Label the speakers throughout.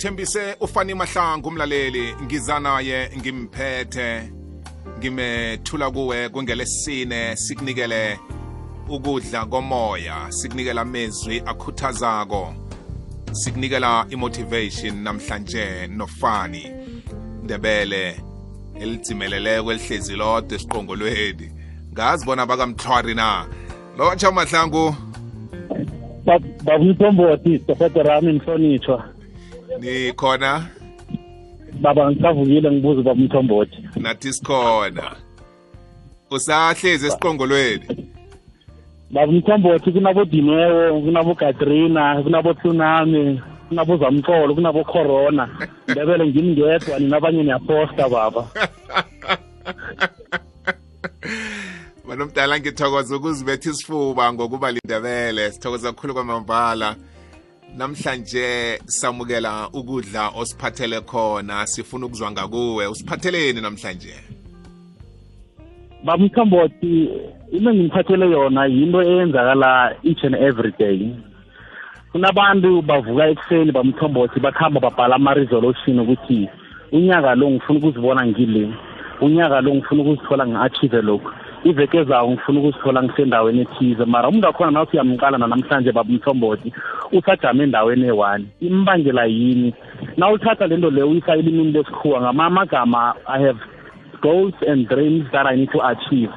Speaker 1: ngikuthembise ufani mahlangu umlaleli ngiza naye ngimphethe ngimethula kuwe kungelesine sikunikele ukudla komoya sikunikela amezwi akhuthazako sikunikela imotivation namhlanje nofani ndebele elidzimeleleko elihlezi lodwa esiqongolweni ngazi bona bakamthwari na lotsha mahlangu
Speaker 2: babumthombothi sitofete rami nihlonitshwa
Speaker 1: nikhona?
Speaker 2: Baba ngisavukile ngibuza babumthombothi
Speaker 1: nathi sikhona. Usahlezi esiqongolweni.
Speaker 2: Baba umthombothi kunabodinewo kunabogatrina kunabotsunami kunabozamxolo kunabocorona ndebele ngimngedwa ninabanye nina abanye niyaposta baba.
Speaker 1: Banomdala ngithokoza ukuzibetha isifuba ngokuba lindebele. Sithokoza kakhulu kwamambala namhlanje samukela ukudla osiphathele khona sifuna ukuzwa ngakuwe. Usiphatheleni namhlanje?
Speaker 2: Bamthombothi into engimphathele yona yinto eyenzakala each and every day. Kunabantu bavuka ekuseni bamthombothi bakhamba babhala ama-resolution ukuthi unyaka lo ngifuna ukuzibona ngile unyaka lo ngifuna ukuzithola ngi-achieve lokhu iveke zawo ngifuna ukuzithola ngisendaweni ethize. Mara umuntu wakhona nawe uyamqala nanamhlanje babumthombothi usajame endaweni eyi-one imbangela yini? Na uthatha le nto leyo uyisa elimini lesikhuwa ngamamagama i have goals and dreams that i need to achieve.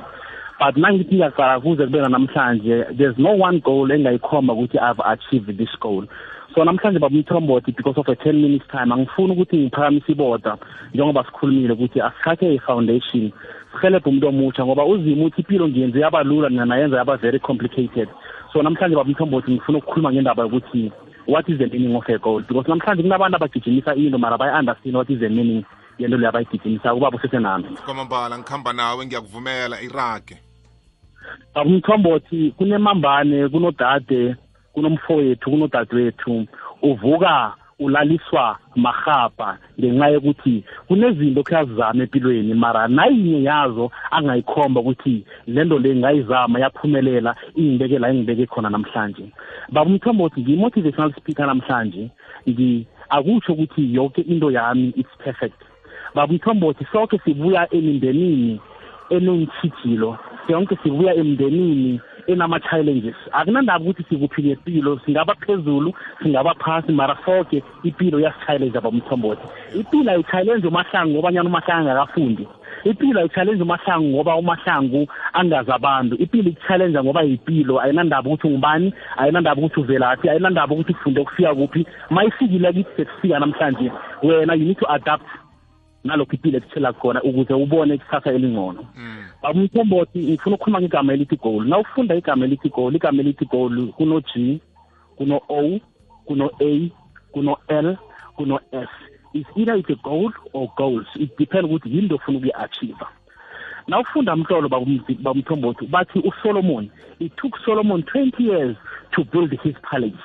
Speaker 2: But nangithi ngiyaqala kuze kube namhlanje there's no one goal engayikhomba ukuthi i've achieved this goal. So namhlanje babumthombothi because of a ten minutes time. Angifuni ukuthi ngiphakamise iboda njengoba sikhulumile ukuthi asithathe i-foundation sihelebhe umuntu omutsha ngoba uzima ukuthi impilo ngiyenze yaba lula mina nayenza yaba very complicated. So namhlanje babumthombothi ngifuna ukukhuluma ngendaba yokuthi what is the meaning of a goal? Because namhlanje kunabantu abagijimisa into mara bayi-understand what is the meaning yento leyo abayigijimisa. Ubaba usesenami
Speaker 1: kwamambala ngikhamba nawe ngiyakuvumela irage.
Speaker 2: Babumthombothi kunemambane kunodade kunomfowethu kunodadewethu. Uvuka ulaliswa mahaba ngenxa yokuthi kunezinto kuyazizama empilweni mara nayinye yazo angayikhomba ukuthi lento le ngayizama yaphumelela ingibeke la ingibeke khona namhlanje. Baba umthombothi ngiyi-motivational speaker namhlanje. Akutsho ukuthi yonke into yami it's perfect. Baba umthombothi sonke sibuya emindenini enentshijilo sonke sibuya emndenini enama-challenges. Akunandaba ukuthi sikuphi ngempilo singaba phezulu singaba phasi mara sonke impilo iyasi-challenge abamthombothi impilo ayi-challenge umahlangu ngoba nyana umahlangu angakafundi impilo ayi-challenge umahlangu ngoba umahlangu angazi abantu. Impilo ikuchallenge ngoba yipilo. Ayinandaba ukuthi ungubani ayinandaba ukuthi uvelaphi ayinandaba ukuthi ufunde ukufika kuphi. Ma ifikile kithi sekufika namhlanje wena you need to adapt nalokho impilo ekuthela khona ukuze ubone ikusasa elingcono. Bamthombothi ngifuna ukukhuluma ngegama elithi goal. Na ufunda igama elithi goal igama elithi goal kuno G kuno O kuno A kuno L kuno S is either it's a goal or goals. It depends ukuthi yini into ofuna ukuyi-achieve na ufunda mhlolo bamthombothi bathi usolomon it took solomon 20 years to build his palace.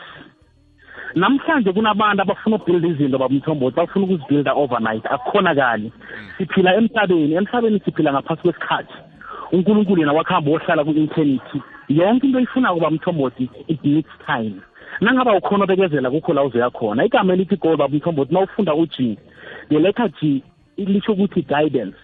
Speaker 2: Namhlanje kunabantu abafuna ukubuilda izinto babumthombothi bafuna ukuzibuilda overnight akukhonakali siphila emhlabeni emhlabeni siphila ngaphasi kwesikhathi. Unkulunkulu yena wakuhamba wohlala ku-internethi yonke into oyifunako bamthombothi it needs time. Nangaba ukhona obekezela kukho la uzoya khona igama elithi goal babumthombothi na ufunda uG the letter G lisho ukuthi guidance.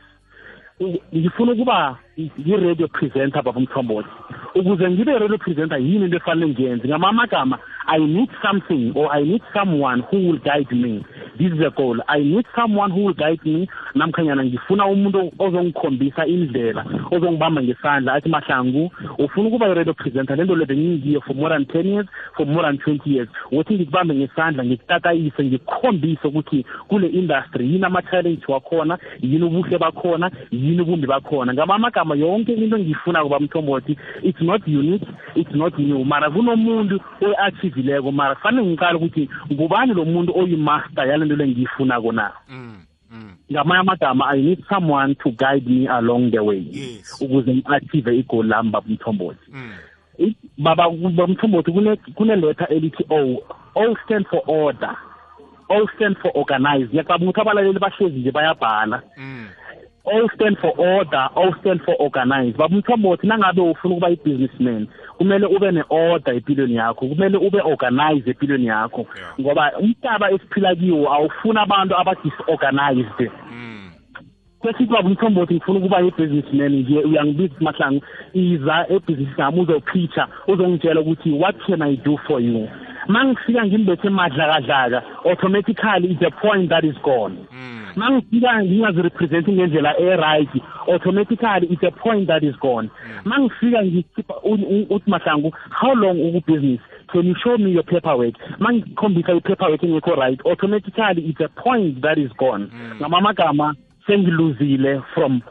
Speaker 2: Ngifuna ukuba yi-radio presenter babumthombothi ukuze ngibe radio presenter yini into efanele ngiyenze? Ngamamagama i need something or i need someone who will guide me. This is a goal. I need someone who will guide me. Namkhanyana ngifuna umuntu ozongikhombisa indlela ozongibamba ngesandla. Athi mahlangu ufuna ukuba i-radio presenter? Lento le bengingiyo for more than ten years for more than twenty years. Wothi ngikubambe ngesandla ngikutatayise ngikukhombise ukuthi kule industry yini ama-challenge wakhona yini ubuhle bakhona yini ubumbi bakhona. Ngamamagama yonke into engiyifunako bamthombothi it's not unique it's not new. Mara kunomuntu oyi-achievileko mara kufanele ngiqala ukuthi ngubani lo muntu oyimaster yale nto le ngiyifunako na? Ngamanye amagama i need someone to guide me along the way ukuze ngi-achieve igoli lami babumthombothi baba bamthombothi kune-letter elithi o. O stand for order. O stand for organize. Ngiyacabanga ukuthi abalaleli bahlezi nje bayabhala. O stand for order, O stand for organize. Baba Mthombothi nangabe ufuna ukuba i-businessman, kumele ube ne-order empilweni yakho, kumele ube organize empilweni yakho. Ngoba umhlaba esiphila kiwo awufuna abantu aba-disorganized. kwesithi baba umthombothi ngifuna ukuba i-businessman nje uyangibiza mahlangu iza ebhizinisi nami uzopitcha uzongitshela ukuthi what can i do for you mangifika ngimbethe madlakadlaka automatically it's a point that is gone. Mangifika ngingazirepresenti ngendlela e-right automatically it's a point that is gone. Mangifika ngikhipha uthi mahlangu how long uku-business? Can you show me your paperwork? Mangikhombisa i-paperwork engekho right automatically it's a point that is gone. Ngamamagama sengiluzile from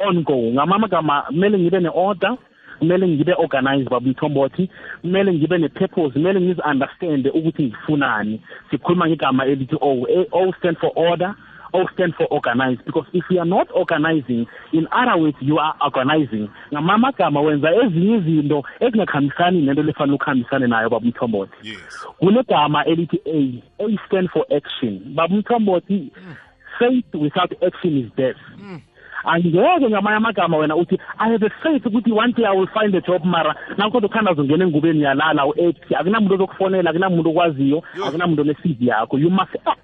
Speaker 2: on go ngamagama kumele ngibe ne-order. Kumele ngibe organized baba mthombothi kumele ngibe ne-purpose kumele ngizi-understande ukuthi ngifunani. Sikhuluma ngegama elithi o. O stand for order O stand for organized because if you are not organizing in other words you are organizing. Ngamamagama wenza ezinye izinto ezingakhambisani nento lefanele ukuhambisane nayo baba mthombothi.
Speaker 1: Yes.
Speaker 2: Kunegama elithi a. A stand for action. Baba mthombothi hmm. faith without action is death hmm. Angeke ngamanye amagama wena uthi i have a faith ukuthi one day i will find a job mara nakho ukhanda uzongena engubeni yalala u-act akunamuntu ozokufonela akunamuntu okwaziyo
Speaker 1: Yo.
Speaker 2: akunamuntu one-cv yakho. You must act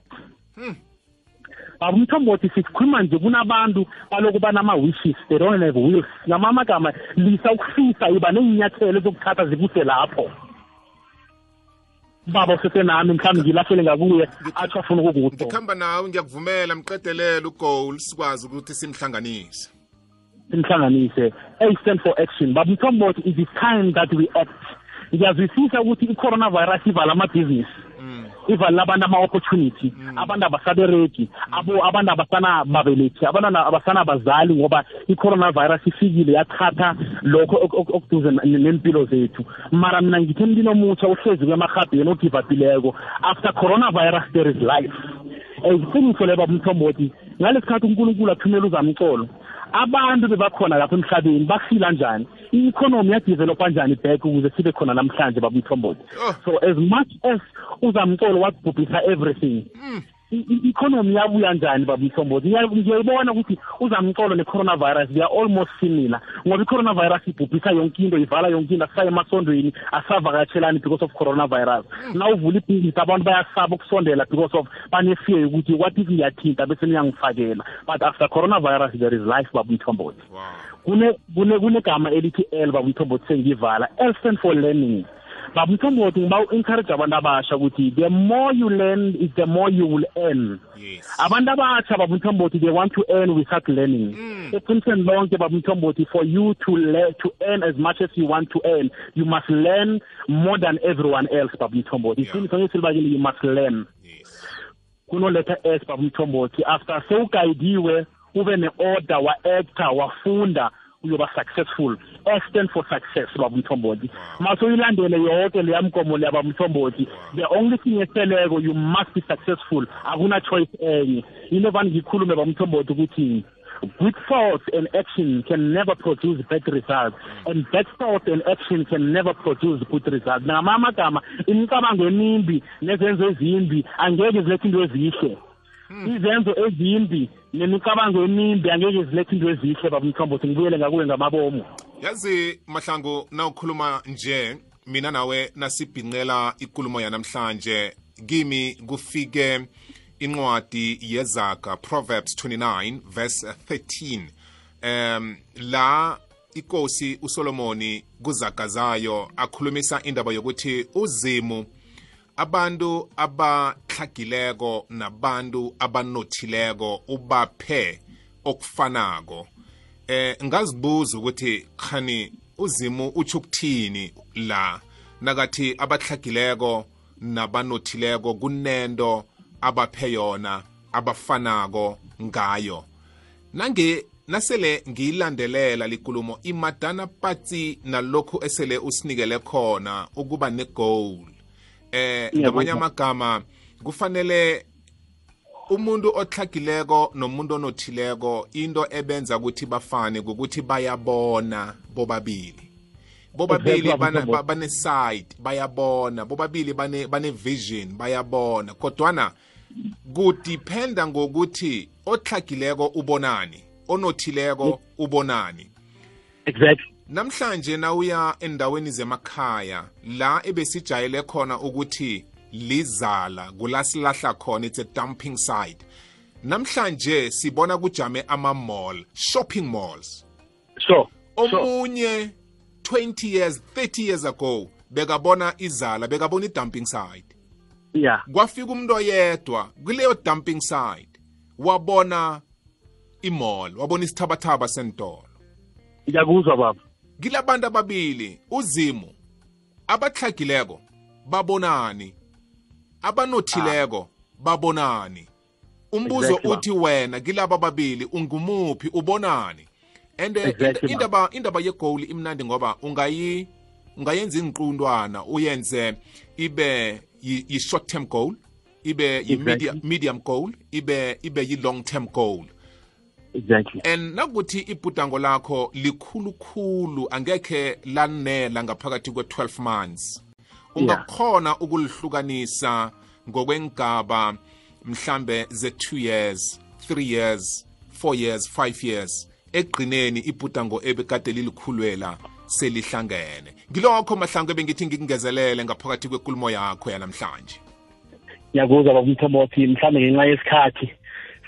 Speaker 2: baba umthombothi sikhuluma nje kunabantu baloku banama-wishes they don't have wills. Ngamanye amagama lisa ukufisa iba nenyathelo ezokuthatha zikuse lapho. Baba usesenami mhlawumbe ngilahlele ngakuye atsho afuna ukukutsho
Speaker 1: ngikhamba nawe ngiyakuvumela mqedelela ugoal sikwazi ukuthi simhlanganise.
Speaker 2: Simhlanganise. A stand for action. Baba mthombothi it. Is time that we act. Ngiyazwisisa ukuthi i-coronavirus ivala amabhizinisi ivala abantu ama-opportunity abantu abasabereki abo abantu abasanababelethi abantwana abasanabazali ngoba i-coronavirus ifikile yathatha lokho ok- ok- okuduze n- nempilo zethu. Mara mina ngithi emntwini omutsha uhlezi kwemahabheni ogivapileko after coronavirus there is life. Um iqiniso leba umthombothi ngalesikhathi unkulunkulu athumela uzamcolo. Abantu bebakhona lapha emhlabeni bafila njani? I-economy yadevelopha njani back ukuze sibe khona namhlanje baba umthombothi
Speaker 1: Oh.
Speaker 2: so as much as uzamcolo wabhubhisa everything i- i- i-economy yabuya njani baba mthombothi Ngiya- ngiyayibona ukuthi uzamcolo ne-coronavirus they are almost similar ngoba i-coronavirus ibhubhisa yonke into ivala yonke into asisaye emasondweni asavakatshelani because of coronavirus. Na uvula ibhizinisi abantu bayasaba ukusondela because of banefear yokuthi what if ngiyathinta bese niyangifakela? But after coronavirus there is life baba mthombothi
Speaker 1: wow.
Speaker 2: Kune kune kunegama elithi L baba mthombothi sengivala. L stand for learning. Baba mthombothi ngiba encourage abantu abasha ukuthi the more you learn is the more you will earn.
Speaker 1: Yes.
Speaker 2: Abantu abatsha baba mthombothi they want to earn without learning. Eqinisweni lonke baba mthombothi for you to learn to earn as much as you want to earn you must learn more than everyone else baba mthombothi
Speaker 1: Yeah.
Speaker 2: iqiniso ngesilibakile you must learn.
Speaker 1: Yes.
Speaker 2: Kunoletha s baba mthombothi after sewugayidiwe ube ne-order wa-actor wafunda uyoba successful. S for success baba mthombothi. Mase uyilandele yonke leya mgomo leya baba mthombothi. The only thing eseleko you must be successful. Akuna choice enye. Yile vani ngikhulume baba mthombothi ukuthi good thoughts and action can never produce bad results. And bad thoughts and action can never produce good results. Ngamanye amagama imicabango emimbi nezenzo ezimbi angeke zilethe into ezihle izenzo ezimbi nemicabango emimbi angeke zilethe into ezihle baba mthombothi ngibuyele ngakuwe ngamabomo
Speaker 1: yazi mahlangu nawukhuluma nje mina nawe nasibhinqela ikulumo yanamhlanje. Kimi kufike incwadi yezaga proverbs 29 verse 13 um la inkosi usolomoni kuzaga zayo akhulumisa indaba yokuthi uzimu abantu abahlagileko nabantu abanothileko ubaphe okufanako. Eh ngazibuza ukuthi khani uzimu utsho ukuthini la? Nakathi abahlagileko nabanothileko kunento abaphe yona abafanako ngayo. Nange nasele ngiyilandelela likulumo imadana patsi nalokhu esele usinikele khona ukuba negoal. Eh ngamanye amagama kufanele umuntu otlhagileko nomuntu onothileko into ebenza ukuthi bafane ukuthi bayabona bobabili. Bobabili
Speaker 2: Exactly,
Speaker 1: bana-
Speaker 2: Mthombo.
Speaker 1: ba- bane-sight bayabona. Bobabili bane- bane-vision bayabona. Kodwana kudiphenda ngokuthi otlhagileko ubonani onothileko ubonani.
Speaker 2: Exactly.
Speaker 1: Namhlanje nawuya endaweni zemakhaya la ebesijayele khona ukuthi lizala kula silahla khona it's a dumping site. Namhlanje sibona kujame ama-mall shopping malls.
Speaker 2: Sure
Speaker 1: omunye 20 years 30 years ago bekabona izala bekabona i-dumping site.
Speaker 2: Yeah.
Speaker 1: Kwafika umuntu oyedwa kuleyo dumping site wabona imall wabona isithabathaba sentolo.
Speaker 2: Ngiyakuzwa baba.
Speaker 1: Kilabantu ababili uzimu abatlhagileko babonani? Abanothileko babonani. Umbuzo uthi wena kilaba babili ungumuphi? Ubonani? And indaba indaba yegoal imnandi ngoba ungayi ungayenza inqundwana uyenze ibe yi- yi short term goal ibe yi
Speaker 2: Exactly.
Speaker 1: medium, medium goal ibe ibe yi long term goal.
Speaker 2: Exactly.
Speaker 1: And nakuthi ibhudango lakho likhulukhulu angekhe lanela ngaphakathi kwe-12 months. Ungakhona ukulihlukanisa ngokwengaba mhlambe ze-2 years 3 years 4 years 5 years ekugqineni ibhudango ebekade lilikhulwela selihlangene. Ngilokho mahlangu ebengithi ngikungezelele ngaphakathi kwekulumo yakho yanamhlanje.
Speaker 2: Ngiyakuzwa baba umthombothi mhlawumbe ngenxa yesikhathi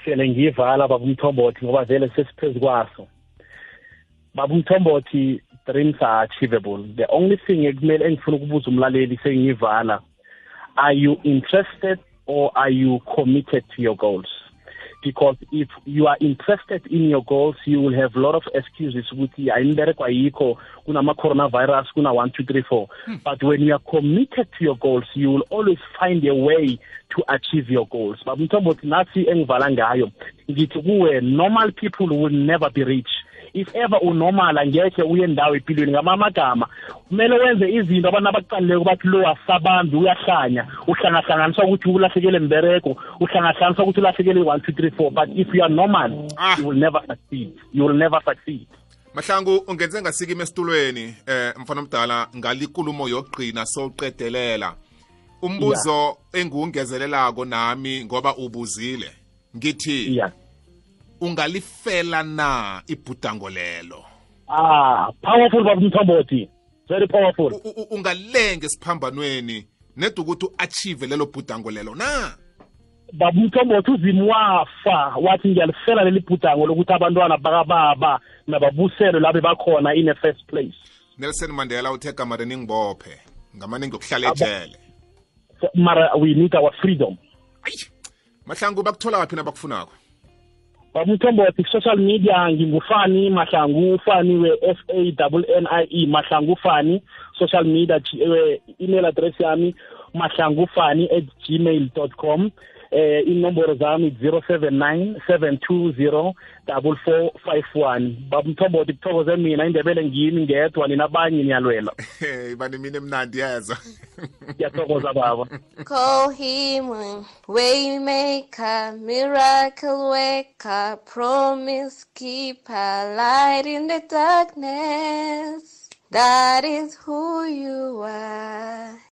Speaker 2: sele ngiyivala baba umthombothi ngoba vele sesiphezu kwaso. Baba umthombothi dreams are achievable. The only thing ekumele engifuna ukubuza umlaleli sengiyivala are you interested or are you committed to your goals? Because if you are interested in your goals you will have a lot of excuses ukuthi ayimbereko ayikho kunama-coronavirus kuna-one two three four. Hmm. But when you are committed to your goals you will always find a way to achieve your goals. Baba mthombothi nathi engivala ngayo ngithi kuwe normal people will never be rich if ever unormal angekhe uye endawo empilweni ngamamagama. Kumele wenze izinto abantu abakuqalileko bathi lo asabanzi uyahlanya. Uhlangahlanganiswa ukuthi ulahlekele mbereko uhlangahlanganiswa ukuthi ulahlekele one two three four. But if you are normal
Speaker 1: Ah.
Speaker 2: you will never succeed. You will never succeed.
Speaker 1: Mahlangu ungenze ngasikima esitulweni eh mfana omdala ngalikulumo yokugqina sowuqedelela. Umbuzo engiwungezelelako nami ngoba ubuzile ngithi
Speaker 2: yeah.
Speaker 1: Ungalifela na ibhudango lelo?
Speaker 2: Ah powerful baba mthombothi very powerful.
Speaker 1: Ungalenge esiphambanweni ned ukuthi u-achieve lelo bhudango lelo na?
Speaker 2: Baba umthombothi uzimu wafa wathi ngiyalifela leli bhudango lokuthi abantwana bakababa nababuselwe labe bakhona in the first place.
Speaker 1: Nelson mandela uthe gamareni ngibophe ngamane ngiyokuhlala ejele.
Speaker 2: Mara we need our freedom.
Speaker 1: Ayi mahlangu bakuthola kaphi nabakufunako
Speaker 2: baba umthombothi social media ngingufani mahlangu fani we-f a double n i e mahlangu fani social media G- eh, email address yami mahlangu fani at gmail dot com. Eh inomboro zami 079 720 4451 baba umthombothi kuthokoze mina indebele ngimi ngedwa ninabanye niyalwela
Speaker 1: bani mina emnandi yezwa
Speaker 2: ngiyathokoza baba
Speaker 3: Call him Waymaker, Miracle Waker, Promise Keeper, Light in the darkness. That is who you are.